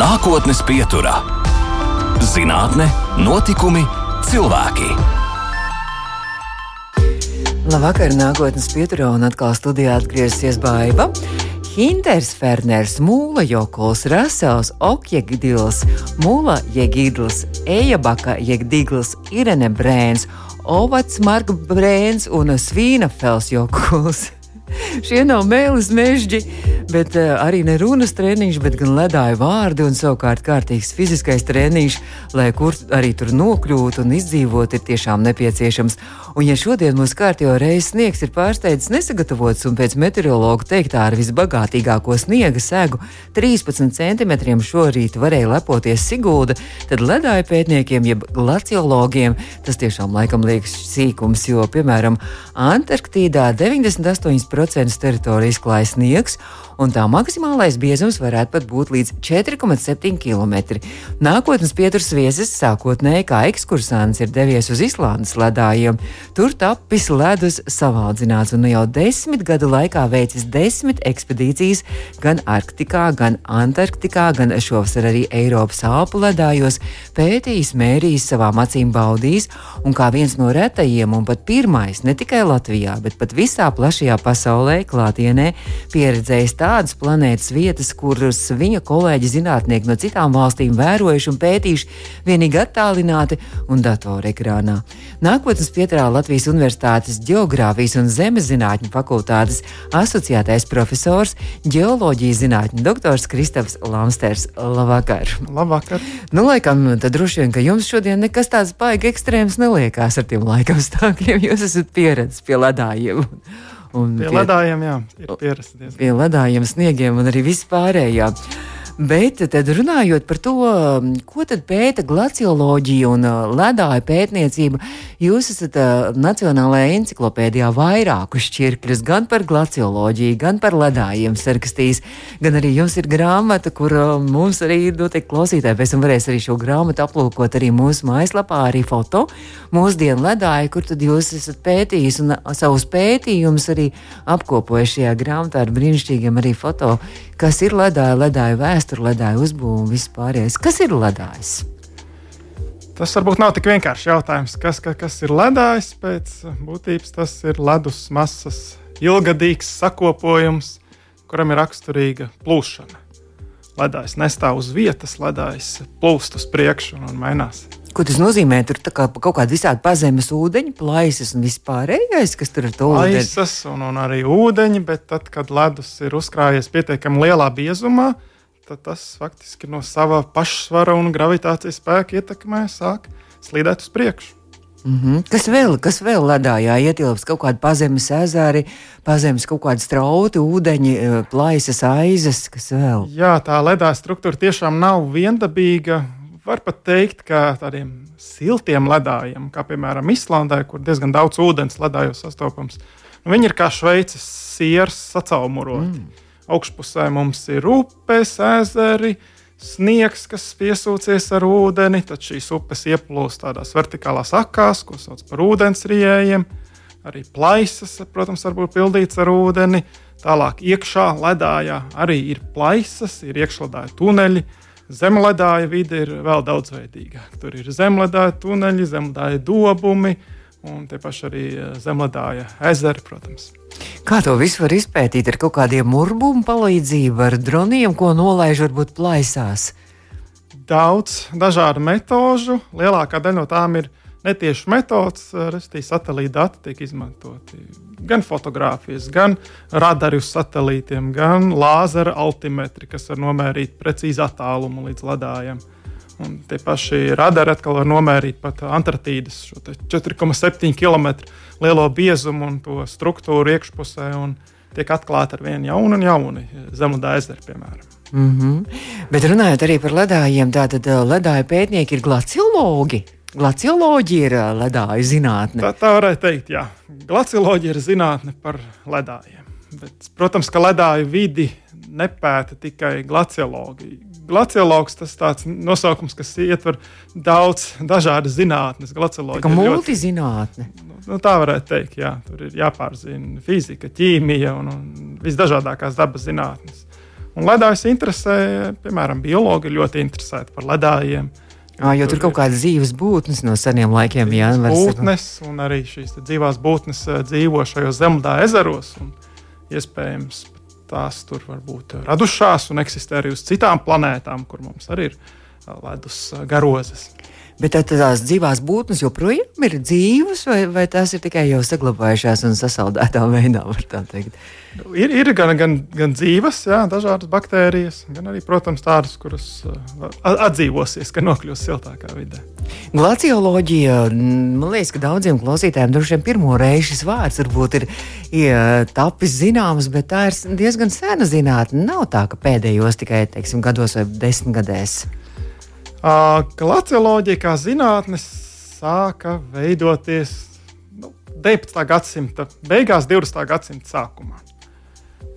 Nākotnes pieturā - zinātne, notikumi, cilvēki. Labvakar, nākotnes pieturā un atkal studijā atgriezīsies Baiva. Hinters, Ferners, Mūla Jokuls, Rasels, Okjegdils, Mūla Jegidls, Ejabaka Jegdigls, Irene Brēns, Ovats Marka Brēns un Svīna Fels Jokuls. Šie nav mēlis mežģi, bet uh, arī ne runas treniņš, bet gan ledāja vārdi un savukārt kārtīgs fiziskais treniņš, lai kur arī tur nokļūtu un izdzīvot, ir tiešām nepieciešams. Un ja šodien mūsu kārtībā reizes sniegs ir pārsteidzis nesagatavots un pēc meteorologa teiktā ar visbagātīgāko sniega segu 13 centimetriem šorīt varēja lepoties Sigūda, tad ledāja pētniekiem, jeb glaciologiem, tas tiešām laikam liekas sīkums, jo, piemēram, Antarktīdā 98% teritorijas klājas sniegs, un tā maksimālais biezums varētu pat būt līdz 4,7 km. Nākotnes pieturas viesis sākotnēji kā ekskursants ir devies uz Islandes ledājiem. Tur tapis ledus savaldzināts un jau desmit gadu laikā veicis desmit ekspedīcijas gan Arktikā, gan Antarktikā, gan šovasar arī Eiropas Alpu ledājos, pētījis, mērījis, savām acīm baudījis, un kā viens no retajiem un pat pirmais ne tikai Latvijā, bet pat visā plašajā pasaulē klātienē pieredzējis tādas planētas vietas, kuras viņa kolēģi zinātnieki no citām valstīm vērojuši un pētījuši vienīgi attālināti un datorekrānā. Nākotnes pieturā Latvijas Universitātes Geogrāfijas un Zemes zinātņu fakultātes asociētais profesors, ģeoloģijas zinātņu doktors Kristofs Lamsters. Labvakar! Labvakar! Nu, laikam, tad droši vien, ka jums šodien nekas tāds baigi ekstrēms neliekās ar tiem laikapstākļiem. Jūs esat pieredzējis pie ledājiem. Un pie, pie ledājiem, jā, ir pierasties. Pie ledājiem, sniegiem un arī vispārējā. Bet tad runājot par to, ko tad pēta glacioloģija un ledāja pētniecība, jūs esat Nacionālajā encyklopēdijā vairākus šķirkļus gan par glacioloģiju, gan par ledājiem sarakstījis, gan arī jums ir grāmata, kur mums arī notiek klausītāji, pēc tam varēs arī šo grāmatu aplūkot arī mūsu mājaslapā, arī foto mūsdienu ledāja, kur tad jūs esat pētījis un savus pētījumus arī apkopojis šajā grāmatā ar brīnišķīgiem arī foto, kas ir ledāja, ledāja vēsture, ledāja uzbūve un viss pārējais. Kas ir ledājs? Tas varbūt nav tik vienkāršs jautājums, kas, kas, kas ir ledājs. Pēc būtības tas ir ledus masas ilgadīgs sakopojums, kuram ir raksturīga plūšana. Ledājs nestāv uz vietas, ledājs plūst uz priekšu un mainās. Ko tas nozīmē? Tur kā, kaut kāda visādi pazemes ūdeņa, plaisas un vispārējais, kas tur ir to plaisas un, un arī ūdeņi, bet tad, kad ledus ir uzkrājies pietiekami lielā biezumā, tad tas faktiski no sava pašsvara un gravitācijas spēka ietekmē sāk slīdēt uz priekšu. Mm -hmm. Kas vēl, kas vēl ledājā ietilpst? Kaut kāda pazemes ezeri, pazemes kaut kāda strauti, ūdeņi, e, plaisas aizas, kas vēl? Jā, tā ledāja struktūra tiešām nav viendabīga var pat teikt, ka tādiem siltiem ledājiem, kā piemēram Islandē, kur diezgan daudz ūdens ledājos sastopams, nu, viņi ir kā šveices siers sacaumuroti. Mm. Augšpusē mums ir upes, ezeri, sniegs, kas piesūcies ar ūdeni, tad šīs upes ieplūst tādās vertikālās akās, ko sauc par ūdensriejiem. Arī plaisas, protams, var būt pildīts ar ūdeni. Tālāk iekšā ledājā arī ir plaisas, ir iekšledāja tuneļi, Zemledāja vide ir vēl daudzveidīgāka. Tur ir zemledāja tuneļi, zemledāja dobumi un tie paši arī eh, zemledāja ezeri, protams. Kā to visu var izpētīt ar kaut kādiem murbumu palīdzību, ar droniem, ko nolaiž varbūt plaisās? Daudz dažādu metožu. Lielākā daļa no tām ir netieši metods, eh, respektīvi satelīta dati tiek izmantoti. Gan fotografijas, gan radari uz satelītiem, gan lāzera altimetri, kas var nomērīt precīzi attālumu līdz ledājiem. Un tie paši radari atkal var nomērīt pat Antarktīdas 4,7 km lielo biezumu un to struktūru iekšpusē. Tiek atklāti ar vienu jaunu un jaunu zemūdens ezeru, piemēram. Mm -hmm. Bet runājot arī par ledājiem, tad eh, ledāju pētnieki ir glaciologi. Glacioloģija ir ledāju zinātne. Tā, tā varētu teikt, jā. Glacioloģija ir zinātne par ledājiem. Bet, protams, ka ledāju vidi nepēta tikai glaciologi. Glaciologs tas tāds nosaukums, kas ietver daudz dažādas zinātnes. Glacioloģija ir multizinātne. Ļoti, nu, tā varētu teikt, jā. Tur ir jāpārzina fizika, ķīmija un, un visdažādākās dabas zinātnes. Un ledājs interesē, piemēram, biologi ļoti interesēti par ledājiem. Ah, jo tur ir kaut kādas dzīves būtnes no seniem laikiem. Jā, būtnes, un arī šīs dzīvās būtnes dzīvo šajos zemldā ezeros. Iespējams, tās tur var būt radušās un eksistē arī uz citām planētām, kur mums arī ir ledus garozes. Bet tās dzīvās būtnes joprojām ir dzīvas, vai, vai tās ir tikai jau saglabājušās un sasaldētā veidā? Ir, ir gan, gan, gan dzīves, jā, dažādas baktērijas, gan arī, protams, tādas, kuras atdzīvosies, ka nokļūs siltākā vidē. Glacioloģija, man liekas, ka daudziem klausītājiem droši vien pirmo reizi šis vārds varbūt ir ja, tapis zināms, bet tā ir diezgan sena zinātne. Nav tā, ka pēdējos tikai teiksim, gados vai desmitgadēs. Glacioloģija kā zinātne sāka veidoties nu, 19. gadsimta beigās, 20. gadsimta sākumā.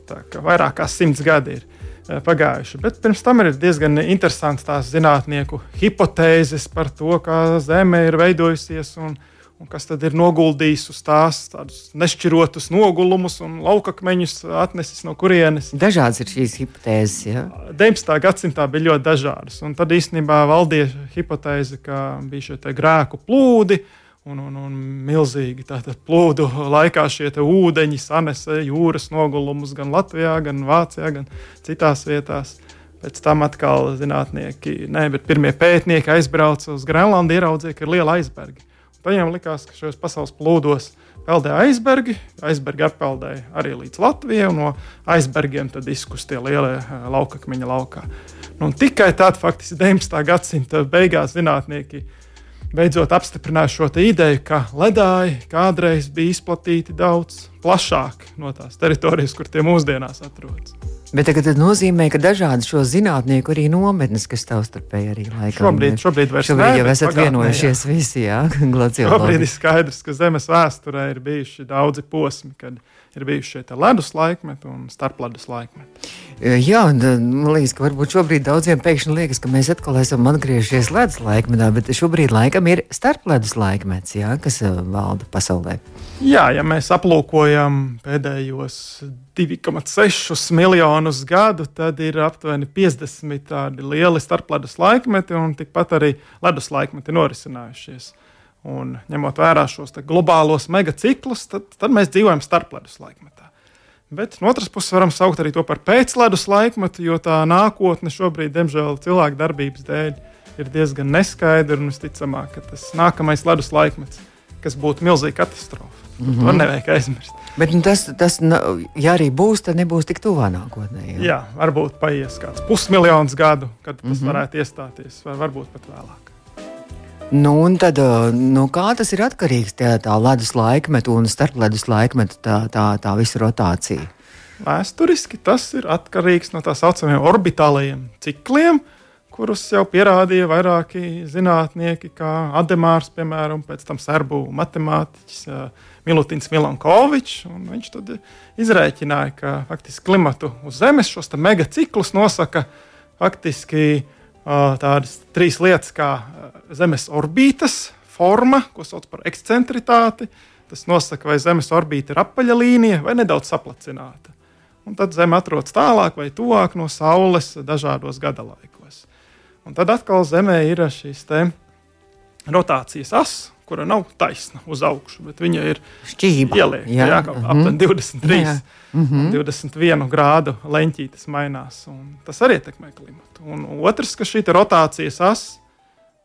Tā kā vairāk kā simts gadi ir pagājuši. Bet pirms tam ir diezgan interesants tās zinātnieku hipotēzes par to, kā Zeme ir veidojusies un, un kas tad ir noguldījis uz tās nešķirotus nogulumus un laukakmeņus atnesis no kurienes. Dažādas ir šīs hipotēzes. Ja? 19. gadsimtā bija ļoti dažādas, un tad īstenībā valdīja hipotēze, ka bija šie grēku plūdi. Un, un, un milzīgi tātad plūdu laikā šie ūdeņi sanesa jūras nogulumus gan Latvijā, gan Vācijā, gan citās vietās. Pēc tam atkal zinātnieki, ne, bet pirmie pētnieki aizbrauca uz Grenlandu, ieraudzīja, ka ir liela aizberga. Viņiem likās, ka šajos pasaules plūdos peldēja aizbergi. Aizbergi atpeldēja arī līdz Latvijai, un no aizbergiem tad izkustie lielie eh, laukakmeņa laukā. Nu, tikai tad, faktiski 19. gadsimta beigās, zinātnieki beidzot apstiprināja šo ideju, ka ledāji kādreiz bija izplatīti daudz plašāk no tās teritorijas, kur tie mūsdienās atrodas. Bet tas nozīmē, ka dažādi šo zinātnieku arī nometnes, kas savstarpēji arī laikam šobrīd, šobrīd, šobrīd ne, jau esat pagātnē, vienojušies jā. visi, jā, glaciologi. Šobrīd ir skaidrs, ka Zemes vēsturē ir bijuši daudzi posmi, kad ir bijuši šie ledus laikmeti un starpledus laikmeti. Jā, man liekas, ka varbūt šobrīd daudziem pēkšņi liekas, ka mēs atkal esam atgriežies ledus laikmetā, bet šobrīd laikam ir starpledus laikmets, jā, kas valda pasaulē. Jā, ja mēs aplūkojam pēdējos 2,6 miljonus gadu, tad ir aptuveni 50 tādi lieli starpledus laikmeti, un tikpat arī ledus laikmeti norisinājušies. Un, ņemot vērā šos globālos megaciklus, tad, tad mēs dzīvojam starpledus laikmetā. Bet no otras puses, varam saukt arī to par pēcledus laikmetu, jo tā nākotne šobrīd, diemžēl, cilvēku darbības dēļ ir diezgan neskaidra. Un visticamāk, ka tas nākamais ledus laikmets, kas būtu milzīga katastrofa, mm -hmm. to nevajag aizmirst. Bet nu, tas, tas, ja arī būs, tad nebūs tik tuvā nākotnē. Jā, jā varbūt paies kāds pusmiljons gadu, kad tas mm -hmm. varētu iestāties, vai varbūt pat vēlāk. Nu, tad, nu, kā tas ir atkarīgs no tā, ledus laikmeta un starpledus laikmeta tā, tā, tā visa rotācija? Vēsturiski tas ir atkarīgs no tā saucamajiem orbitālajiem cikliem, kurus jau pierādīja vairāki zinātnieki, kā Ademārs, piemēram, pēc tam serbu matemātiķis. Milutins Milankovičs. Viņš tad izrēķināja, ka faktiski klimatu uz Zemes šos megaciklus nosaka faktiski tādas trīs lietas, kā Zemes orbītas forma, ko sauc par ekscentritāti. Tas nosaka, vai Zemes orbīta ir apaļa līnija vai nedaudz saplacināta. Un tad Zeme atrodas tālāk vai tuvāk no Saules dažādos gada laikos. Un tad atkal Zemē ir šīs rotācijas asas, kura nav taisna uz augšu, bet viņa ir šķība. Ieliek, jā, jā mm -hmm. aptuveni 23, jā. Mm -hmm. 21 grādu leņķī tas mainās. Tas arī ietekmē klimatu. Un otrs, ka šī rotācijas asa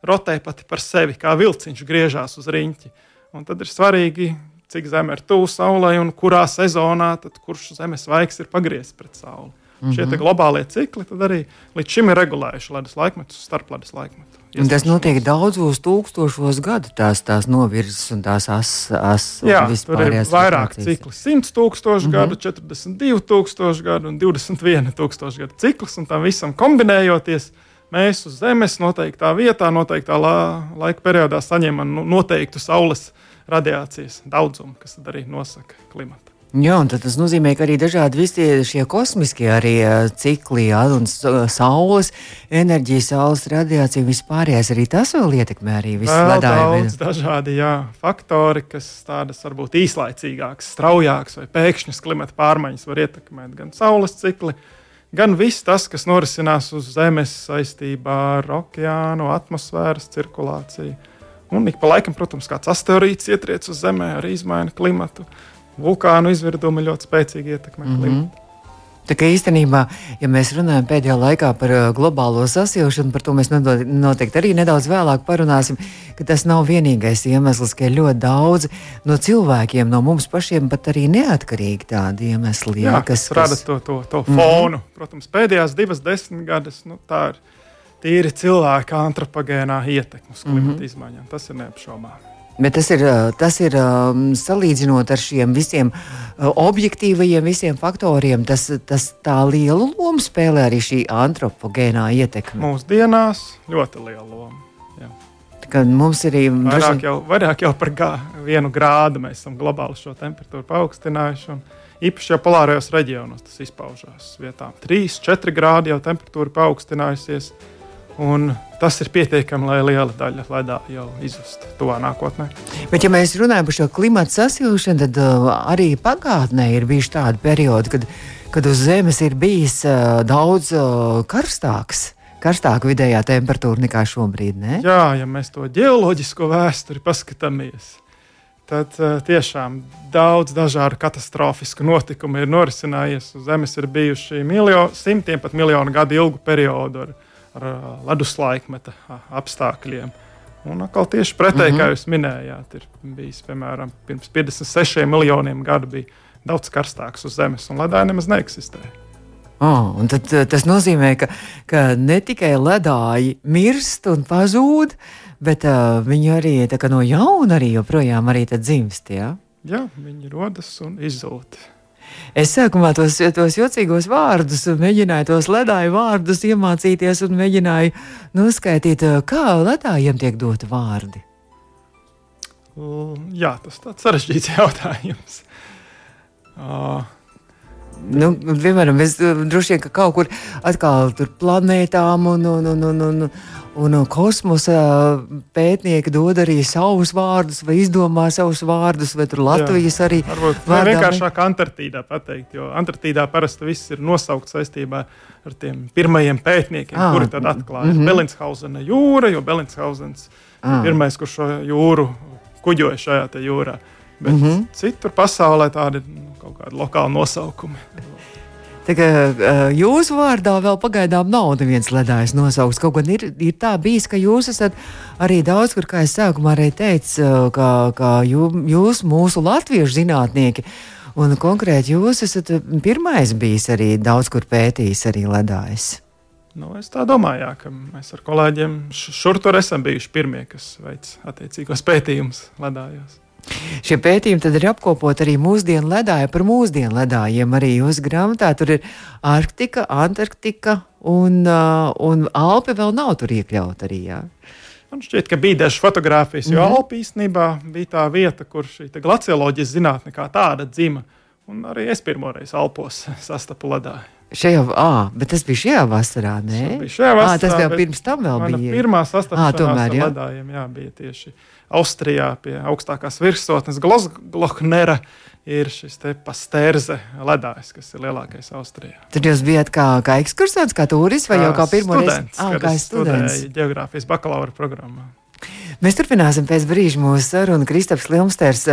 rotē pati par sevi, kā vilciņš griežās uz riņķi. Un tad ir svarīgi, cik zeme ir tuvu saulē un kurā sezonā, kurš zemes vaigs ir pagriezts pret sauli. Mm -hmm. Šie globālie cikli arī līdz šim ir regulējuši ledus laikmetu, starpledus laikmetu. Un tas notiek daudzos tūkstošos gadu, tās, tās novirzes un tās asas. As, Jā, tur ir vairāk cikli. 100 tūkstoši mm -hmm. gadu, 42 tūkstoši gadu un 21 tūkstoši gadu cikls. Un tam visam kombinējoties, mēs uz Zemes noteiktā vietā, noteiktā la, laika periodā saņemam nu, noteiktu saules radiācijas daudzumu, kas arī nosaka klimatu. Jā, un tas nozīmē, ka arī dažādi šie kosmiskie arī cikli, jā, un saules enerģija, saules radiācija, vispārējais arī tas vēl ietekmē arī visu ledājumu. Daudz dažādi jā, faktori, kas tādas varbūt īslaicīgākas, straujākas vai pēkšņas klimata pārmaiņas var ietekmēt gan saules cikli, gan viss tas, kas norisinās uz Zemes saistībā ar okeānu, atmosfēras cirkulāciju. Un ik pa laikam, protams, kāds asteroīds ietriec uz Zemē, arī izmaina klimatu. Vulkānu izvirdumi ļoti spēcīgi ietekmē mm -hmm. klimatu. Tā kā īstenībā, ja mēs runājam pēdējā laikā par uh, globālo sasilšanu, par to mēs noteikti arī nedaudz vēlāk parunāsim, ka tas nav vienīgais iemesls, ka ir ļoti daudz no cilvēkiem, no mums pašiem, pat arī neatkarīgi tādi iemesli. Jā, jā kas rada to, to, to mhm. fonu. Mm -hmm. Protams, pēdējās divas desmitgades nu, tā ir tīri cilvēka antropogēnā ietekme uz klimata mm -hmm. izmaiņām. Tas ir neapšaubāms. Bet tas ir, tas ir salīdzinot ar šiem visiem objektīvajiem visiem faktoriem, tas, tas tā lielu lomu spēlē arī šī antropogēnā ietekme. Mūsdienās ļoti liela loma. Jā. Kad mums ir arī vairāk jau, vairāk jau par gā, vienu grādu mēs esam globāli šo temperatūru paaugstinājuši. Īpaši jau polārajos reģionos tas izpaužās. Vietām 3, 4 grādi jau temperatūra paaugstinājusies. Un tas ir pietiekami, lai liela daļa ledā jau izzustu tuvā nākotnē. Bet, ja mēs runājam par šo klimatu sasilšanu, tad uh, arī pagātnē ir bijuši tādi periodi, kad, kad uz Zemes ir bijis uh, daudz uh, karstāks. Karstāka vidējā temperatūra nekā šobrīd. Ne? Jā, ja mēs to geoloģisko vēsturi paskatāmies, tad uh, tiešām daudz dažādu katastrofisku notikumu ir norisinājies. Uz Zemes ir bijuši miljo, simtiem pat miljonu gadu ilgu periodu ar ar leduslaikmeta apstākļiem. Un atkal tieši pretēji, mm -hmm. kā jūs minējāt, ir bijis piemēram pirms 56 miljoniem gadu bija daudz karstāks uz Zemes, un ledāji nemaz neeksistē. Oh, tad, tas nozīmē, ka, ka ne tikai ledāji mirst un pazūd, bet uh, viņi arī no jauna arī joprojām arī dzimst. Ja? Jā, viņi rodas un izzūd. Es sākumā tos, tos jocīgos vārdus, mēģināju tos ledāju vārdus iemācīties un mēģināju noskaidrot, kā ledājiem tiek doti vārdi. Jā, tas ir sarežģīts jautājums. Uh, Nu, piemēram, mēs droši vien ka kaut kur atkal tur planētām un, un, un, un, un, Un kosmosa pētnieki dod arī savus vārdus, vai izdomā savus vārdus, vai tur Latvijas Jā, arī. Tā ir vienkāršāk Antarktīdā pateikt, jo Antarktīdā parasti viss ir nosaukts saistībā ar tiem pirmajiem pētniekiem, à, kuri tad atklāja mm -hmm. Belinshausena jūra, jo Belinshausens ir pirmais, kurš šo jūru kuģoja šajā jūrā. Bet mm -hmm. citur pasaulē tādi nu, kaut kādi lokāli nosaukumi. Kā, jūsu vārdā vēl pagaidām nav neviens ledājs nosaukts. Kaut gan ir, ir tā bijis, ka jūs esat arī daudz, kur, kā es sākumā arī teicu, ka, ka jū, jūs, mūsu latviešu zinātnieki, un konkrēti jūs esat pirmais bijis arī daudz, kur pētījis arī ledājs. Nu, es tā domāju, jā, ka mēs ar kolēģiem šur tur esam bijuši pirmie, kas veic attiecīgos pētījumus ledājos. Šie pētījumi tad ir apkopoti arī mūsdienu ledāja par mūsdienu ledājiem. Arī jūsu grāmatā tur ir Arktika, Antarktika un, uh, un Alpe vēl nav tur iekļaut arī. Jā. Man šķiet, ka bija dažas fotogrāfijas, jo mm -hmm. Alpa īstenībā bija tā vieta, kur šī glacioloģijas zinātne kā tāda dzima. Un arī es pirmoreiz Alpos sastapu ledāju. Šajā, ah, bet tas bija šajā vasarā, nē? Tas bija šajā vasarā. À, tas vēl pirms tam vēl bija. Pirmā sastapšanās ar ledājiem, jā, bija tieši Austrijā pie augstākās virsotnes Glosglochnera ir šis pastērze ledājs, kas ir lielākais Austrijā. Tad jūs bijat kā, kā ekskursants, kā turists vai kā jau kā pirmo reizi? Ah, kā students. Geogrāfijas bakalaura programmā. Mēs turpināsim pēc brīža mūsu sarunu. Kristaps Limsters,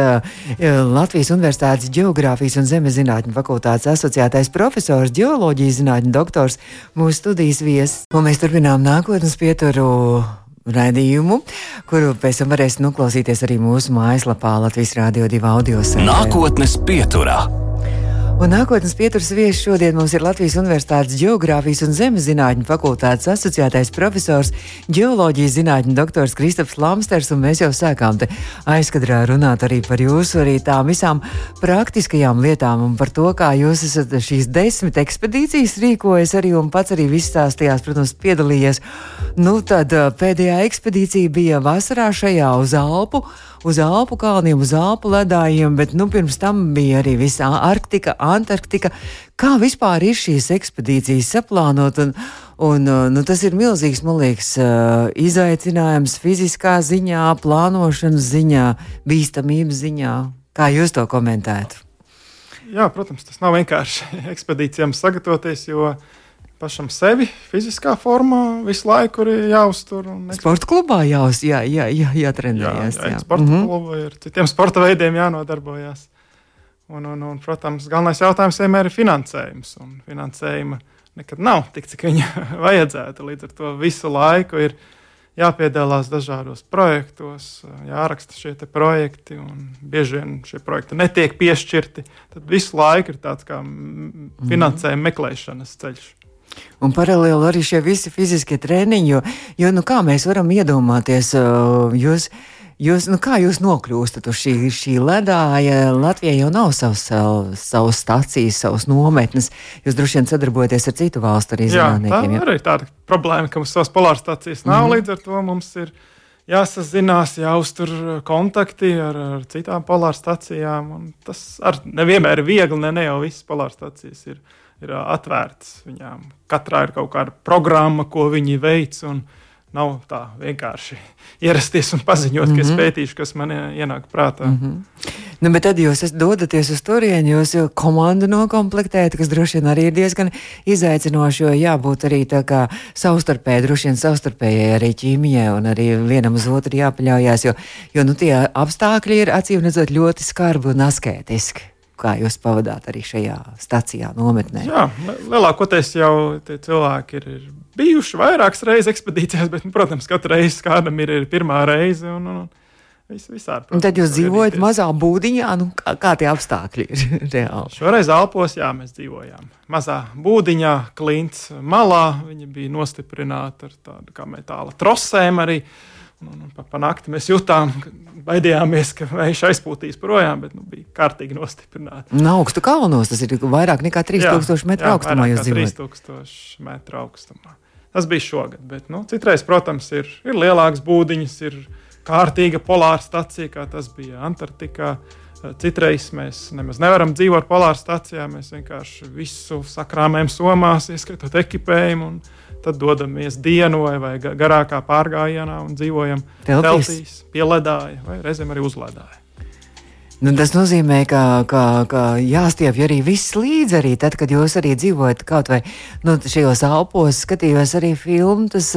Latvijas Universitātes Geogrāfijas un Zemes zinātņu fakultātes asociētais profesors, geoloģijas zinātņu doktors, mūsu studijas viesis. Un mēs turpinām nākotnes pieturu raidījumu, kuru pēc tam varēsiet noklausīties arī mūsu mājaslapā Latvijas Rādio 2 audio. Nākotnes pieturā. Un nākotnes pieturas viesis šodien mums ir Latvijas Universitātes Geogrāfijas un Zemes zinātņu fakultātes asociētais profesors, geoloģijas zinātņu doktors Kristaps Lamsters, mēs jau sākām te aizkadrā runāt arī par jūsu arī tām visām praktiskajām lietām un par to, kā jūs esat šīs desmit ekspedīcijas rīkojis arī un pats arī viss tās tajās, protams, piedalījies. Nu, tad pēdējā ekspedīcija bija vasarā šajā uz Alpu uz Alpu kalniem, uz Alpu ledājiem, bet nu, pirms tam bija arī visa Arktika, Antarktika. Kā vispār ir šīs ekspedīcijas saplānot? Un, un, uh, nu, tas ir milzīgs, man liekas, uh, izaicinājums fiziskā ziņā, plānošanas ziņā, bīstamības ziņā. Kā jūs to komentētu? Jā, protams, tas nav vienkārši ekspedīcijām sagatavoties, jo pašam sevi fiziskā formā visu laiku ir jāuztur. Sporta klubā jāuz, jā, jā, jā, jātrenējas. Jā, jā, jā. sporta mm -hmm. klubu ir citiem sporta veidiem jānodarbojas. Un, un, un, protams, galvenais jautājums vienmēr ir finansējums. Un finansējuma nekad nav tik, cik viņa vajadzētu. Līdz ar to visu laiku ir jāpiedalās dažādos projektos, jāraksta šie projekti, un bieži vien šie projekti netiek piešķirti. Tad visu laiku ir tāds kā finansējuma meklēšanas ceļš. Un paralēli arī šie visi fiziskie treniņi, jo, jo nu, kā mēs varam iedomāties, jūs, jūs, nu, kā jūs nokļūstat uz šī, šī ledāja? Latvija jau nav savas, savas stācijas, savas nometnes. Jūs droši vien sadarbojaties ar citu valstu arī zinātniekiem. Jā, tā arī tāda problēma, ka mums savas polāras stācijas nav, mm -hmm. līdz ar to mums ir jāsazinās, jāuztur kontakti ar, ar citām polāru stācijām. Tas arī nevienmēr ir viegli, ne, ne jau visas polāru stācijas ir ir atvērtas. Viņām katrā ir kaut kāda programma, ko viņi veic. Nav tā vienkārši ierasties un paziņot, mm -hmm. ka es mhm. pētīšu, kas man ienāk prātā. Mm -hmm. nu, bet tad jūs dodaties uz turieni, jūs jau komandu noklāpējat, kas droši vien arī ir diezgan izaicinoši, jo jābūt arī savstarpēji, droši vien savstarpēji arī ķīmijai un arī vienam uz otru jāpaļaujas, jo, jo nu, tie apstākļi ir acīm redzot ļoti skarbi un asketiski kā jūs pavadāt arī šajā stacijā, nometnē? Jā, lielākoties jau tie cilvēki ir, ir bijuši vairākas reizes ekspedīcijās, bet, nu, protams, katru reizi kādam ir, ir pirmā reize. Un, un, Vis, visādi, protams, un tad jūs dzīvojat mazā būdiņā, nu, kā, kā tie apstākļi ir reāli? Šoreiz Alpos, jā, mēs dzīvojām mazā būdiņā, klints malā. Viņa bija nostiprināta ar tādu kā metāla trosēm arī. Uh, Un, un pa, pa nakti mēs jutām, ka baidījāmies, ka vējš aizpūtīs projām, bet nu, bija kārtīgi nostiprināti. No augstu kalnos tas ir vairāk nekā 3000 metru jā, augstumā. Jā, 3000 metru augstumā. Tas bija šogad, bet nu, citreiz, protams, ir, ir lielāks būdiņas, ir kārtīga polāra stacija, kā tas bija Antarktikā. Citreiz mēs nemaz nevaram dzīvot polāra stacijā. Mēs vienkārši visu sakrāmējam somās, ieskaitot ekipējumu. Un, tad dodamies dienu vai, garākā pārgājienā un dzīvojam teltīs, teltīs pie ledāja vai reizēm arī uz ledāja. Nu, tas nozīmē, ka, ka, ka jāstiepj arī viss līdzi. Arī tad, kad jūs arī dzīvojat kaut vai nu, šajos alpos, skatījos arī filmu, tas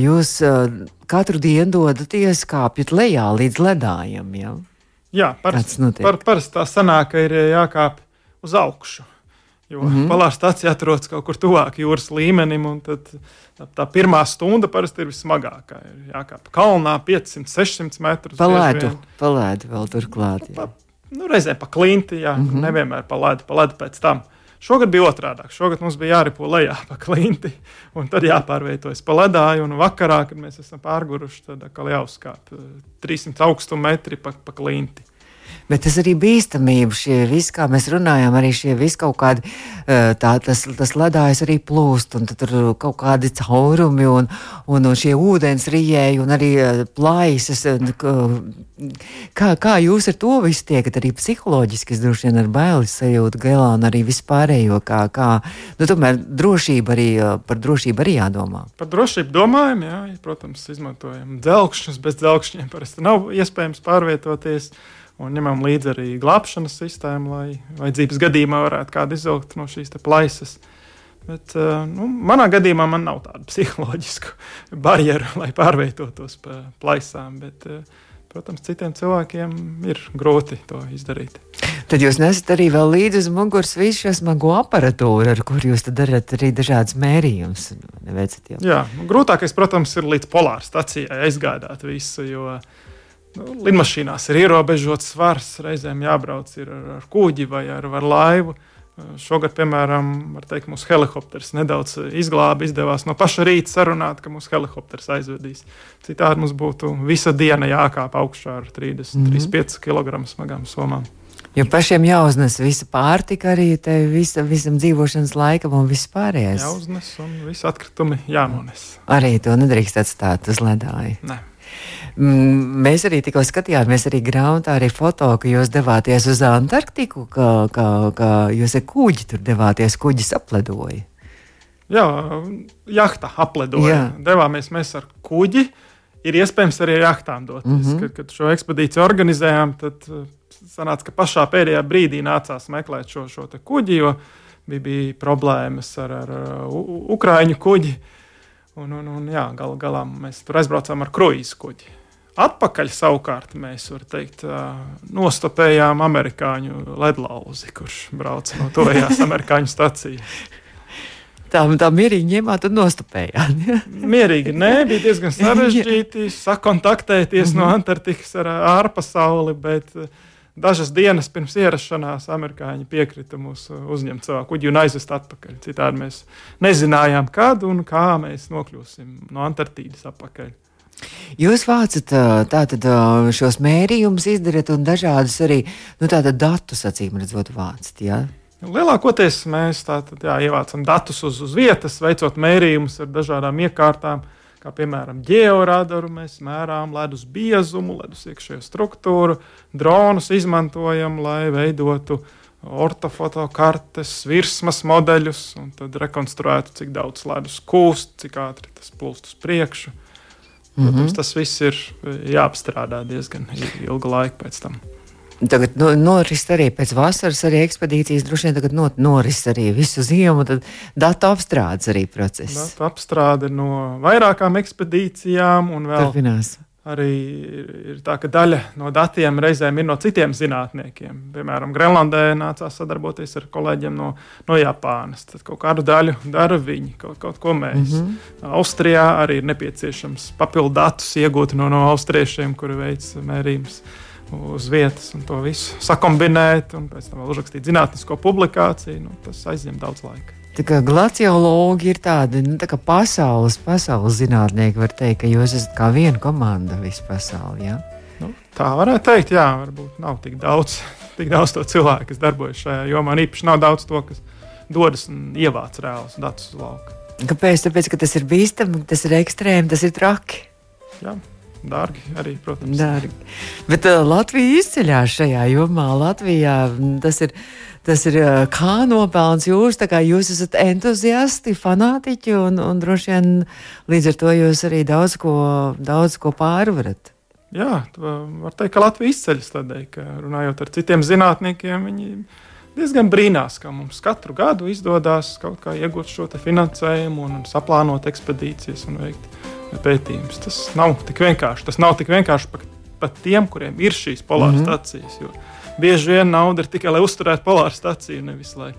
jūs katru dienu dodaties kāpjat lejā līdz ledājam. Ja? Jā, parasti par, par tā sanāk, ka ir jākāp uz augšu. Jo mm -hmm. polāra stācija atrodas kaut kur tuvāk jūras līmenim, un tad, tā, tā pirmā stunda parasti ir vismagākā. Ir jākāp kalnā 500, 600 metrus. Palētu, palētu vēl turklāt. Pa, nu, reizē pa klinti, jā, mm -hmm. nevienmēr pa ledu, pa ledu pēc tam. Šogad bija otrādi. Šogad mums bija jāripo lejā pa klinti, un tad jāpārvietojas pa ledāju. Un vakarā, kad mēs esam pārguruši, tad atkal jāuzkāp 300 augstu metri pa, pa klinti. Bet tas arī bīstamība, šie visi, kā mēs runājām, arī šie visi kaut kādi, tā, tas, tas ledājs arī plūst, un tur kaut kādi caurumi, un, un, un šie ūdens rijēji, un arī plaisas. Kā, kā jūs ar to visu tiekat, arī psiholoģiski, es droši vien ar bailes sajūtu gailā, un arī vispārējo, kā, kā, nu, tomēr drošība arī, par drošību arī jādomā. Par drošību domājam, jā, protams, izmantojam dzelkšņus, bez dzelkšņiem parasti nav iespējams pārvietoties un ņemam līdzi arī glābšanas sistēmu, lai vajadzības gadījumā varētu kādu izvilkt no šīs plaisas. Bet, eh, nu, manā gadījumā man nav tādu psiholoģisku barjeru, lai pārvietotos pa plaisām. Bet, eh, protams, citiem cilvēkiem ir grūti to izdarīt. Tad jūs nesat arī līdzi uz muguras visu šo smago aparatūru, ar kur jūs darat arī dažādas mērījumus. Jā, grūtākais, protams, ir līdz polāra stacijai aizgādāt visu. Jo, uh, Nu, lidmašīnās ir ierobežots svars, reizēm jābrauc ar, ar kuģi vai ar, ar laivu. Šogad, piemēram, teikt, mūsu helikopters nedaudz izglāba. Izdevās no paša rīta sarunāt, ka mūsu helikopters aizvedīs. Citādi mums būtu visa diena jākāp augšā ar 30, mm -hmm. 35 kg smagām somām. Jo pašiem jāuznes visa pārtika, arī visa, visam dzīvošanas laikam un viss pārējais. Jāuznes un visi atkritumi jānones. Arī to nedrīkst atstāt uz ledāju. Ne. Mm, mēs arī tikko skatījāmies, arī grāmatā, arī foto, ka jūs devāties uz Antarktiku, ka, ka, ka jūs ar kuģi tur devāties, kuģis apledoja. Jā, jahta apledoja. Jā. Devāmies mēs ar kuģi. Ir iespējams arī ar jahtām doties. Mm -hmm. kad, kad šo ekspedīciju organizējām, tad uh, sanāca, ka pašā pēdējā brīdī nācās meklēt šo, šo kuģi, jo bija, bija problēmas ar, ar Ukrāņu kuģi. Un, un, un jā, gal galā mēs tur aizbraucām ar kruīzu kuģi. Atpakaļ savukārt mēs teikt, nostopējām amerikāņu ledlauzi, kurš brauca no tojās amerikāņu stācijas. Tā, tā mierīgi ņēmāt un nostupējāt. Ja? Mierīgi, nē, bija diezgan sarežģīti sakontaktēties mm -hmm. no mhm. Antarktikas ar ārpasauli, bet uh, dažas dienas pirms ierašanās amerikāņi piekrita mūs uzņemt savā kuģī un aizvest atpakaļ. Citādi mēs nezinājām, kad un kā mēs nokļūsim no Antarktīdas atpakaļ. Jūs vācat tātad šos mērījumus, izdarat un dažādus arī nu, datus, acīm redzot, vācat. Ja? Lielākoties mēs tātad, jā, ievācam datus uz, uz vietas, veicot mērījumus ar dažādām iekārtām. Kā piemēram georadaru, mēs mērām ledus biezumu, ledus iekšējo struktūru, dronus izmantojam, lai veidotu ortofoto kartes, virsmas modeļus, un tad rekonstruētu, cik daudz ledus kūst, cik ātri tas plūst uz priekšu. Protams, mm -hmm. tas viss ir jāapstrādā diezgan ilgu laiku pēc tam. Tagad nu, noris arī pēc vasaras, arī ekspedīcijas droši vien tagad not, noris arī visu ziemu, tad datu apstrādes arī process. Datu apstrāde no vairākām ekspedīcijām un vēl. Turpinās. Arī ir tā, ka daļa no datiem reizēm ir no citiem zinātniekiem. Piemēram, Grenlandē nācās sadarboties ar kolēģiem no, no Japānas. Tad kaut kādu daļu dara viņi, kaut, kaut ko mēs. Mm -hmm. Austrijā arī ir nepieciešams papildu datus iegūt no, no austriešiem, kuri veic mērījumus uz vietas un to visu sakombinēt, un pēc tam vēl uzrakstīt zinātnisko publikāciju. Nu, tas aizņem daudz laika. Glaciologi ir tādi nu, tā pasaules, pasaules zinātnieki, var teikt, ka jūs esat kā viena komanda visā pasaulē. Ja? Nu, tā varētu teikt, jā, varbūt nav tik daudz, tik daudz to cilvēku, kas darbojas šajā jomā. Īpaši nav daudz to, kas dodas un ievāc reālus datus uz lauka. Kāpēc? Tāpēc, ka tas ir bīstami, tas ir ekstrēmi, tas ir traki. Jā dārgi arī, protams. Dārgi. Bet uh, Latvija izceļās šajā jomā. Latvijā mm, tas ir. Tas ir uh, kā nopelns jūs, tā kā jūs esat entuziasti, fanātiķi, un, un droši vien līdz ar to jūs arī daudz ko, daudz ko pārvarat. Jā, var teikt, ka Latvija izceļas tādēļ, ka runājot ar citiem zinātniekiem, viņi diezgan brīnās, ka mums katru gadu izdodas kaut kā iegūt šo finansējumu un saplānot ekspedīcijas un veikt pētījums. Tas nav tik vienkārši. Tas nav tik vienkārši pat, pat tiem, kuriem ir šīs polāras mm -hmm. stācijas. Bieži vien nauda ir tikai lai uzturētu polāru stāciju, nevis lai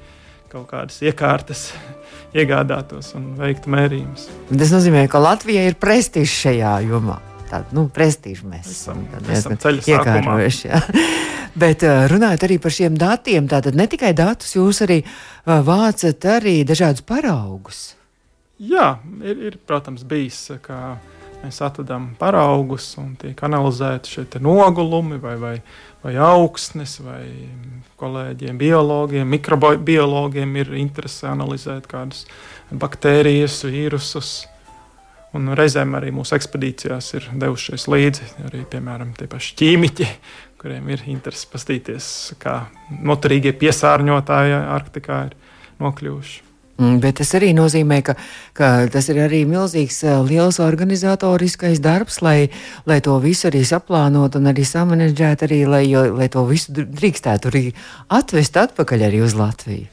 kaut kādas iekārtas iegādātos un veiktu mērījumus. Tas nozīmē, ka Latvija ir prestižs šajā jomā. Tāda nu, prestiža mēs esam. Esam iekārojuši. Bet runājot arī par šiem datiem, tātad ne tikai datus, jūs arī vācat arī dažādus paraugus. Jā, ir, ir protams, bijis, ka mēs atradām paraugus un tiek analizēti šie nogulumi vai, vai, vai augsnes, vai kolēģiem, biologiem, mikrobiologiem ir interese analizēt kādas baktērijas, vīrusus. Un reizēm arī mūsu ekspedīcijās ir devušies līdzi arī, piemēram, tie paši ķīmiķi, kuriem ir interese paskatīties, kā noturīgie piesārņotāji Arktikā ir nokļuvuši. Mm, bet tas arī nozīmē, ka, ka tas ir arī milzīgs, eh, liels organizatoriskais darbs, lai, lai to visu arī saplānot un arī samanģēt, arī, lai, lai to visu drīkstētu arī atvest atpakaļ arī uz Latviju.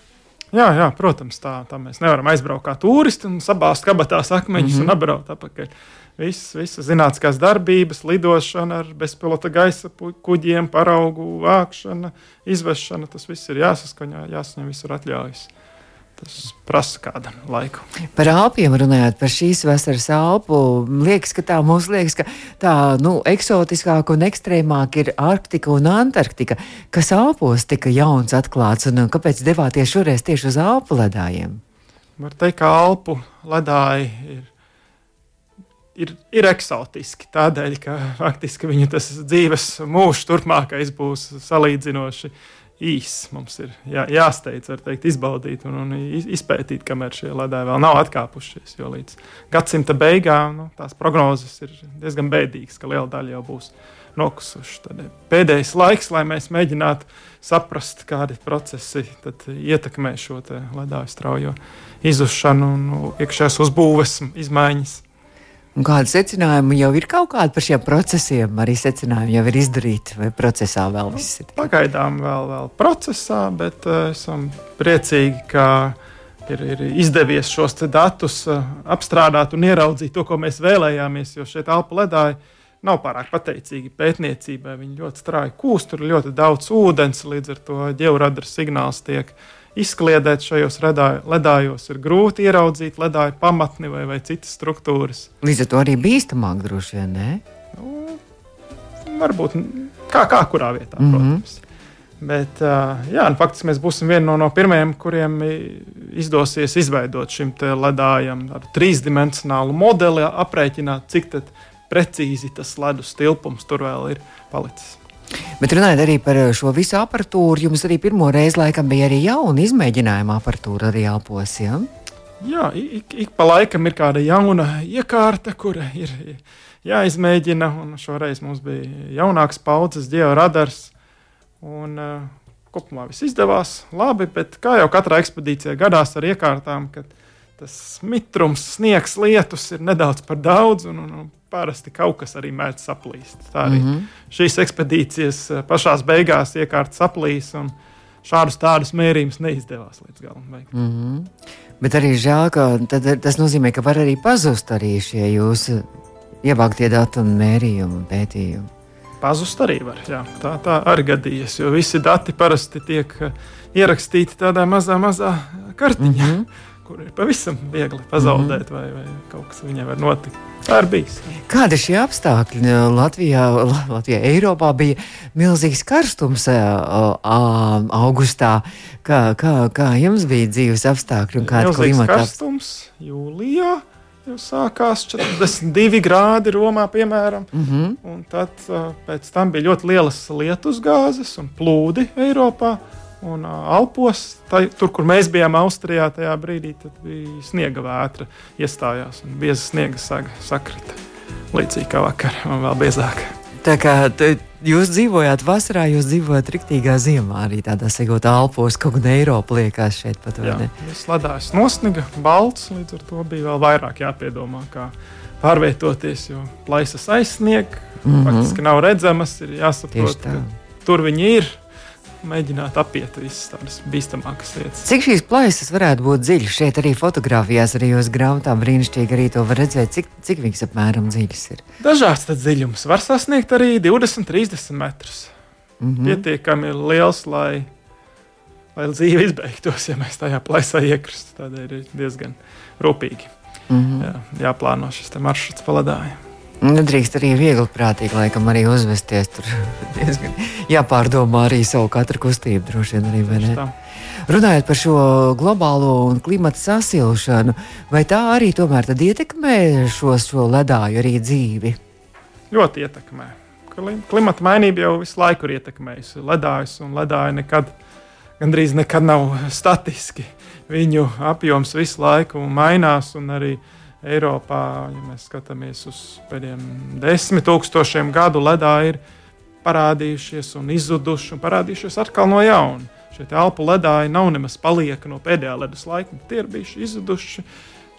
Jā, jā, protams, tā, tā mēs nevaram aizbraukt kā turisti un sabāzt kabatās akmeņus mm -hmm. un apbraukt atpakaļ. Viss, visas zinātniskās darbības, lidošana ar bezpilota gaisa kuģiem, paraugu vākšana, izvešana, tas viss ir jāsaskaņo, jāsaņem visur atļaujas. Tas prasa kādu laiku. Par Alpiem runājot, par šīs vasaras Alpu, liekas, ka tā mums liekas, ka tā nu, eksotiskāk un ekstrēmāk ir Arktika un Antarktika. Kas Alpos tika jauns atklāts un kāpēc devāties šoreiz tieši uz Alpu ledājiem? Var teikt, ka Alpu ledāji ir ir, ir eksotiski. Tādēļ, ka faktiski viņu dzīves mūžs turpmākais būs salīdzinoši īss. Mums ir jā, jāsteidz, var teikt, izbaudīt un, un izpētīt, kamēr šie ledāji vēl nav atkāpušies. Jo līdz gadsimta beigām nu, tās prognozes ir diezgan bēdīgas, ka liela daļa jau būs nokusuši. Tad pēdējais laiks, lai mēs mēģinātu saprast, kādi procesi ietekmē šo ledāju straujo izušanu un nu, iekšējās uzbūves izmaiņas. Un kādi secinājumi jau ir kaut kādi par šiem procesiem? Arī secinājumi jau ir izdarīti, vai procesā vēl viss ir? Pagaidām vēl, vēl procesā, bet uh, esam priecīgi, ka ir, ir izdevies šos datus uh, apstrādāt un ieraudzīt to, ko mēs vēlējāmies. Jo šeit Alpa ledāji nav pārāk pateicīgi pētniecībai. Viņi ļoti strauji kūst, tur ir ļoti daudz ūdens, līdz ar to ģeoradara signāls tiek izdarīts izkliedēt šajos ledājos. Ir grūti ieraudzīt ledāju pamatni vai, vai citas struktūras. Līdz ar to arī bīstamāk droši vien, ne? Nu, varbūt kā, kā kurā vietā, mm -hmm. protams. Bet, jā, nu, faktiski mēs būsim viena no, no pirmajiem, kuriem izdosies izveidot šim ledājam tādu trīsdimensionālu modeli, aprēķināt, cik precīzi tas ledus tilpums tur vēl ir palicis. Bet runājot arī par šo visu aparatūru, jums arī pirmo reizi laikam bija arī jauna izmēģinājuma aparatūra arī elpos. Ja? Jā, ik, ik pa laikam ir kāda jauna iekārta, kura ir jāizmēģina. Šoreiz mums bija jaunāks paudzes georadars. Un, uh, kopumā viss izdevās labi, bet kā jau katrā ekspedīcijā gadās ar iekārtām, kad tas mitrums, sniegs, lietus ir nedaudz par daudz. Un, un, parasti kaut kas arī mēdz saplīst. Tā arī mm -hmm. šīs ekspedīcijas eh, pašā beigās iekārta saplīs. Šādus tādus mērījumus neizdevās līdz galam. Mm -hmm. Bet arī žēl, ka tas nozīmē, ka var arī pazust arī šie jūsu ievāktie dati un mērījumi pētījumi. Pazust arī var. Jā. Tā, tā arī gadījies, jo visi dati parasti tiek eh, ierakstīti tādā mazā, mazā kartiņā. Mm -hmm kur ir pavisam viegli pazaudēt, mm -hmm. vai, vai kaut kas viņai var notikt. Tā ir bijis. Kādi ir šie apstākļi? Latvijā, Latvijā Eiropā bija milzīgs karstums augustā. Kā, kā, kā jums bija dzīves apstākļi un kāda klimata? Karstums jūlijā jau sākās 42 grādi Romā, piemēram. Mm -hmm. Un tad pēc tam bija ļoti lielas lietusgāzes un plūdi Eiropā. Un Alpos, tai, tur, kur mēs bijām Austrijā, tajā brīdī bija sniega vētra, iestājās un bieza sniega saga sakrita. Līdzīgi kā vakar, un vēl biezāk. Tā kā jūs dzīvojāt vasarā, jūs dzīvojat riktīgā ziemā, arī tādā segotā Alpos, kaut kāda Eiropa liekas šeit pat. Jā, tas ledājs nosniga, balts, līdz ar to bija vēl vairāk jāpiedomā, kā pārvietoties, jo plaisas aizsnieg, mm -hmm. faktiski nav redzamas, ir jāsaprot, ka tur viņi ir mēģināt apiet visas tādas bīstamākas lietas. Cik šīs plaisas varētu būt dziļas? Šeit arī fotografijās, arī uz grāmatām brīnišķīgi arī to var redzēt, cik, cik viņas apmēram dziļas ir. Dažāds dziļums var sasniegt arī 20, 30 metrus. Mm -hmm. Pietiekami liels, lai, lai dzīve izbeigtos, ja mēs tajā plaisā iekristu. Tādēļ ir diezgan rūpīgi mm -hmm. jā, jāplāno šis maršruts pa ledājiem. Nedrīkst arī viegli prātīgi, laikam, arī uzvesties. Tur diezgan jāpārdomā arī savu katru kustību, droši vien arī. Runājot par šo globālo un klimata sasilšanu, vai tā arī tomēr ietekmē šo, šo ledāju arī dzīvi? Ļoti ietekmē. Klimata mainība jau visu laiku ir ietekmējusi ledājus, un ledāji nekad, gandrīz nekad nav statiski. Viņu apjoms visu laiku mainās, un arī uh, Eiropā, ja mēs skatāmies uz pēdējiem desmit tūkstošiem gadu, ledā ir parādījušies un izzuduši un parādījušies atkal no jauna. Šie alpu ledāji nav nemaz palieka no pēdējā ledus laika, tie ir bijuši izzuduši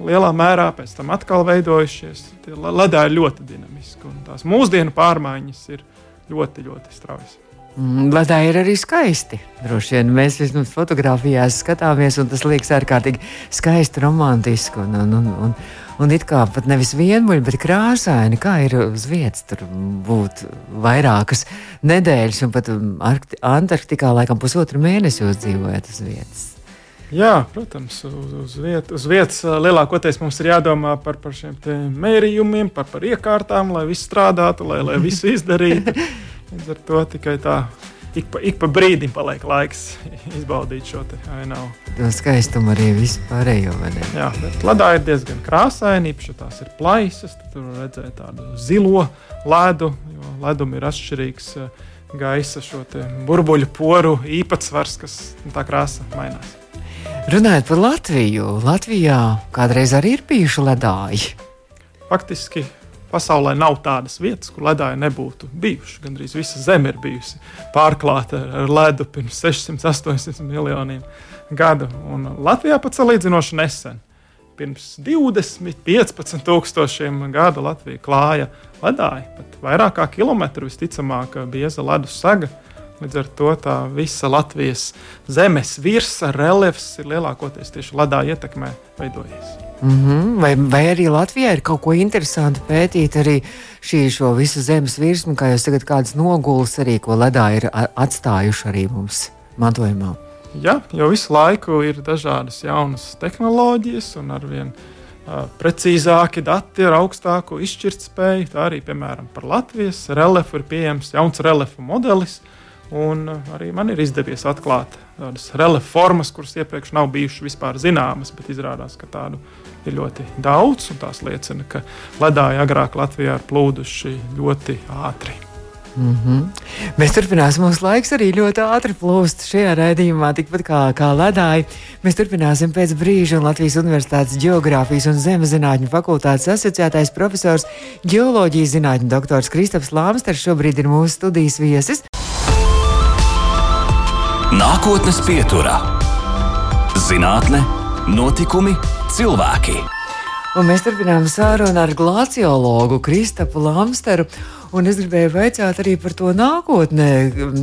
lielā mērā, pēc tam atkal veidojušies. Tie ledāji ir ļoti dinamiski un tās mūsdienu pārmaiņas ir ļoti, ļoti straujas. Mm, lai tā ir arī skaisti. Droši vien mēs vismaz fotografijās skatāmies, un tas liekas ārkārtīgi skaisti, romantiski. Un, un, un, un, un it kā pat nevis vienmuļi, bet krāsaini, kā ir uz vietas. Tur būt vairākas nedēļas, un pat um, Antarktikā laikam pusotru mēnesi jūs dzīvojat uz vietas. Jā, protams, uz, uz, viet, uz vietas lielākoties mums ir jādomā par, par šiem mērījumiem, par, par iekārtām, lai viss strādātu, lai, lai visu izdarītu. Līdz ar to tikai tā ik pa, ik pa brīdim paliek laiks izbaudīt šo ainavu. To skaistumu arī vispārējo. Jā, bet ledā ir diezgan krāsaini, īpaši tās ir plaisas. Tur var redzēt tādu zilo ledu, jo ledum ir atšķirīgs eh, gaisa šo burbuļu poru īpatsvars, kas tā krāsa mainās. Runājot par Latviju, Latvijā kādreiz arī ir bijuši ledāji. Faktiski pasaulē nav tādas vietas, kur ledāji nebūtu bijuši. Gan arī visa zeme ir bijusi pārklāta ar ledu pirms 600, 800 miljoniem gadu. Un Latvijā pat salīdzinoši nesen. pirms 20, 15 tūkstošiem gadu Latvija klāja ledāji, pat vairāk kā kilometru visticamāk bieza ledus saga. Līdz ar to tā visa Latvijas zemes virsma reliefs ir lielākoties tieši ledā ietekmē veidojies. Mm -hmm. vai, vai arī Latvijā ir kaut ko interesantu pētīt arī šī visu zemes virsmu, kā jūs tagad kādas nogulas arī, ko ledā ir atstājuši arī mums mantojumā? Jā, jo visu laiku ir dažādas jaunas tehnoloģijas un arvien uh, precīzāki dati ar augstāku izšķirtspēju. Tā arī, piemēram, par Latvijas reliefu ir pieejams jauns reliefu modelis. Un arī man ir izdevies atklāt tādas reliefu formas, kuras iepriekš nav bijušas vispār zināmas, bet izrādās, ka tādu ir ļoti daudz. Tās liecina, ka ledāji agrāk Latvijā ir plūduši ļoti ātri. Mm -hmm. Mēs turpināsim. Mūsu laiks arī ļoti ātri plūst šajā raidījumā, tikpat kā, kā ledāji. Mēs turpināsim pēc brīža, un Latvijas Universitātes Geogrāfijas un Zemes zinātņu fakultātes asociētais profesors, geoloģijas zinātņu doktors Kristaps Lāmsters šobrīd ir mūsu studijas viesis. Nākotnes pieturā - zinātne, notikumi, cilvēki. Un mēs turpinām sarunu ar glaciologu Kristapu Lamsteru. Un es gribēju jautāt arī par to nākotnē,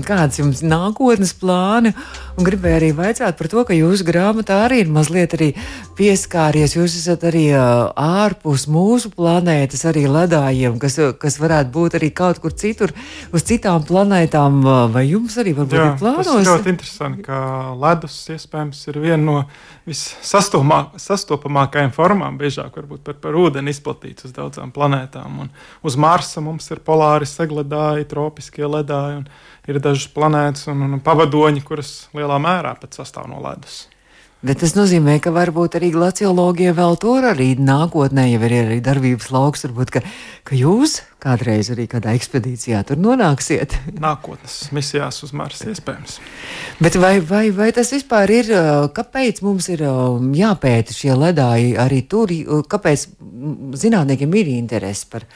kādas jums ir nākotnes plāni. Un gribēju arī jautāt par to, ka jūsu grāmatā arī ir mazliet arī pieskāries. Jūs esat arī ārpus mūsu planētas, arī ledājiem, kas, kas varētu būt arī kaut kur citur, uz citām planētām. Vai jums arī varbūt Jā, ir plānos? Tas ir ļoti interesanti, ka ledus iespējams ir viena no vissastopamākajām formām, biežāk varbūt par, par ūdeni izplatīts uz daudzām planētām. Un uz Marsa mums ir polāri segledāji, tropiskie ledāji, un ir dažas planētas un, un pavadoņi, kuras lielā mērā pat sastāv no ledus. Bet tas nozīmē, ka varbūt arī glaciologija vēl tur arī nākotnē jau ir arī darbības lauks. Varbūt, ka, ka jūs kādreiz arī kādā ekspedīcijā tur nonāksiet. Nākotnes misijās uz Marsa iespējams. Bet vai, vai, vai tas vispār ir, kāpēc mums ir jāpēta šie ledāji arī tur, kāpēc zinātniekiem ir interesi par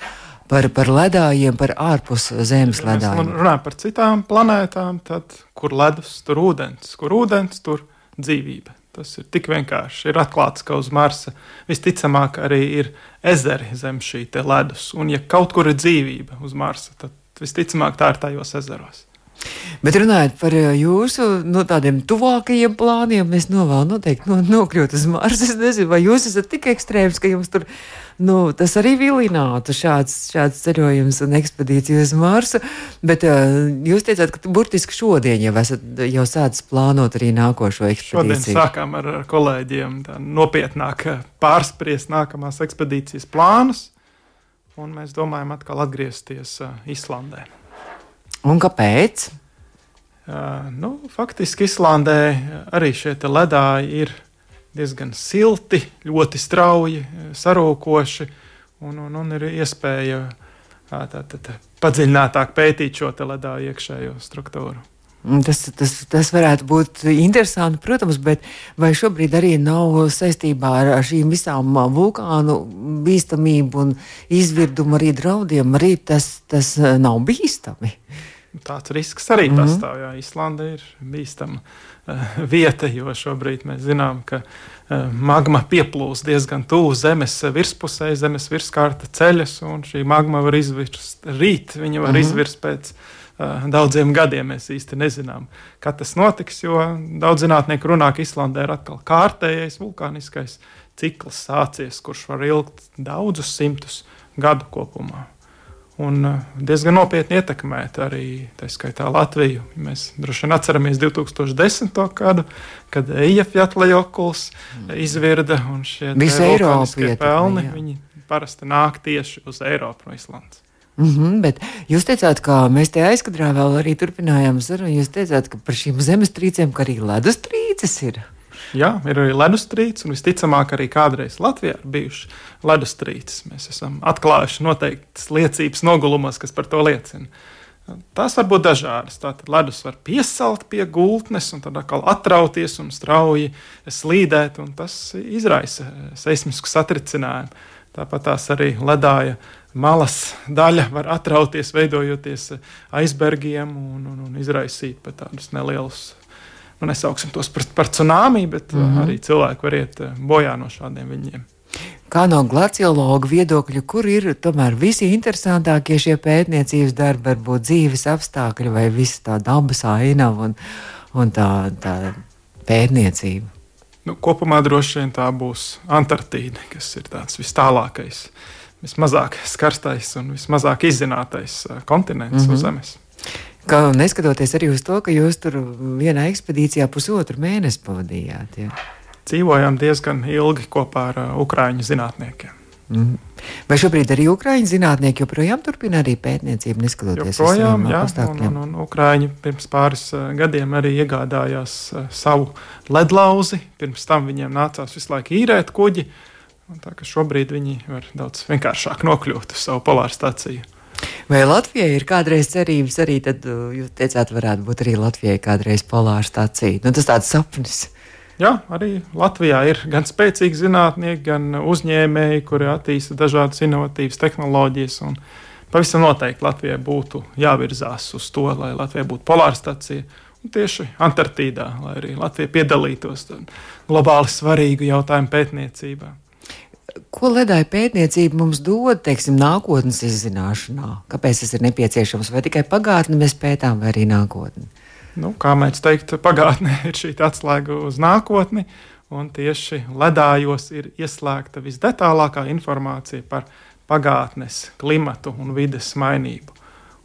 par, par ledājiem, par ārpus zemes ja ledājiem. Mēs runājam par citām planētām, tad kur ledus, tur ūdens, kur ūdens, tur dzīvība. Tas ir tik vienkārši. Ir atklāts, ka uz Marsa visticamāk arī ir ezeri zem šī ledus. Un, ja kaut kur ir dzīvība uz Marsa, tad visticamāk tā ir tajos ezeros. Bet runājot par eh, jūsu no tādiem tuvākajiem plāniem, es novēlu noteikti no, nokļūt uz Marsa. Es nezinu, vai jūs esat tik ekstrēms, ka jums tur nu, tas arī vilinātu šāds, šāds ceļojums un ekspedīcija uz Marsu. Bet uh, jūs teicāt, ka burtiski šodien jau esat jau sācis plānot arī nākošo ekspedīciju. Šodien sākām ar kolēģiem nopietnāk pārspriest nākamās ekspedīcijas plānus, un mēs domājam atkal atgriezties Islandē. Un kāpēc? Uh, nu, faktiski Islandē arī šie ledāji ir diezgan silti, ļoti strauji, sarūkoši, un, un, un ir iespēja tā, tā, tā, padziļinātāk pētīt šo ledāju iekšējo struktūru. Tas, tas, tas varētu būt interesanti, protams, bet vai šobrīd arī nav saistībā ar, ar šīm visām vulkānu bīstamību un izvirdumu arī draudiem, arī tas, tas nav bīstami? Tāds risks arī mm -hmm. pastāv. Jā, Islanda ir bīstama uh, vieta, jo šobrīd mēs zinām, ka uh, magma pieplūst diezgan tuvu zemes virspusē, zemes virskārta ceļas, un šī magma var izvirst rīt, viņa var mm -hmm. izvirst pēc uh, daudziem gadiem. Mēs īsti nezinām, kad tas notiks, jo daudz zinātnieku runā, ka Islandē ir atkal kārtējais vulkāniskais cikls sācies, kurš var ilgt daudzus simtus gadu kopumā un uh, diezgan nopietni ietekmēt arī tā skaitā Latviju. Mēs droši vien atceramies 2010. gadu, kad Eifjatlajokuls mm. izvirda un šie vulkāniskie pelni, jā. viņi parasti nāk tieši uz Eiropu no Islandes. Mm -hmm, bet jūs teicāt, ka mēs te aizkadrā vēl arī turpinājām sarunu. Jūs teicāt, ka par šīm zemestrīcēm, ka arī ledustrīces ir. Jā, ir arī ledustrīce, un visticamāk, arī kādreiz Latvijā ir bijuši ledustrīces. Mēs esam atklājuši noteiktas liecības nogulumos, kas par to liecina. Tās var būt dažādas. Tātad ledus var piesalt pie gultnes, un tad atkal atrauties un strauji slīdēt, un tas izraisa seismisku satricinājumu. Tāpat tās arī ledāja malas daļa var atrauties, veidojoties aizbergiem un, un, un izraisīt pat tādus nelielus nu, nesauksim tos par, par tsunami, bet mm -hmm. arī cilvēki var iet eh, bojā no šādiem viņiem. kā no glaciologa viedokļa, kur ir tomēr visi interesantākie šie pētniecības darbi, varbūt dzīves apstākļi vai visa tā dabas ainava un, un tā, tā pētniecība? Nu, kopumā droši vien tā būs Antarktīda, kas ir tāds vis tālākais, vismazāk skarstais un vismazāk izzinātais kontinents mm -hmm. uz mhm. Zemes. Ka, neskatoties arī uz to, ka jūs tur vienā ekspedīcijā pusotru mēnesi pavadījāt. Ja? dzīvojām diezgan ilgi kopā ar uh, Ukrāņu zinātniekiem. Mm. Vai šobrīd arī Ukrāņu zinātnieki joprojām turpina arī pētniecību, neskatoties uz to? Jā, un, un, un Ukrāņi pirms pāris uh, gadiem arī iegādājās uh, savu ledlauzi. Pirms tam viņiem nācās visu laiku īrēt kuģi. Tā kā šobrīd viņi var daudz vienkāršāk nokļūt uz savu polāru stāciju. Vai Latvijai ir kādreiz cerības arī, tad jūs teicāt, varētu būt arī Latvijai kādreiz polāra stācija? Nu, tas tāds sapnis. Jā, arī Latvijā ir gan spēcīgi zinātnieki, gan uzņēmēji, kuri attīsta dažādas inovatīvas tehnoloģijas. Pavisam noteikti Latvijai būtu jāvirzās uz to, lai Latvija būtu polāra stacija. Un tieši Antarktīdā, lai arī Latvija piedalītos globāli svarīgu jautājumu pētniecībā. Ko ledāja pētniecība mums dod, teiksim, nākotnes izzināšanā? Kāpēc tas ir nepieciešams? Vai tikai pagātni mēs pētām, vai arī nākotni? nu, kā mēs teiktu, pagātnē ir šī atslēga uz nākotni. Un tieši ledājos ir ieslēgta visdetālākā informācija par pagātnes, klimatu un vides mainību.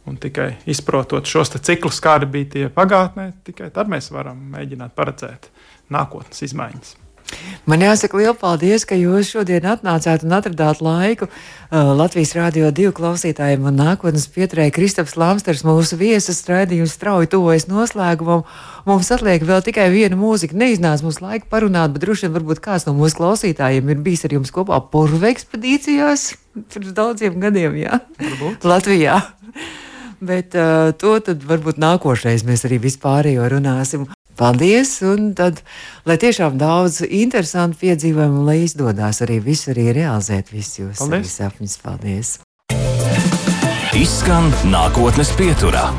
Un tikai izprotot šos ciklus, kādi bija tie pagātnē, tikai tad mēs varam mēģināt paredzēt nākotnes izmaiņas. Man jāsaka liels paldies, ka jūs šodien atnācāt un atradāt laiku uh, Latvijas Rādio 2 klausītājiem un nākotnes pieturēja Kristaps Lamsters, mūsu viesas raidījums strauji tuvojas noslēgumam. Mums atliek vēl tikai viena mūzika. Neiznāca mums laika parunāt, bet droši vien varbūt kāds no mūsu klausītājiem ir bijis ar jums kopā purvu ekspedīcijās pirms daudziem gadiem, jā? Varbūt. Latvijā. Bet uh, to tad varbūt nākošais mēs arī vispārējo runāsim. Paldies! Un tad, lai tiešām daudz interesantu piedzīvojumu, lai izdodas arī visu arī realizēt, visus jūsu sapņus. Paldies! Izskan nākotnes pieturā.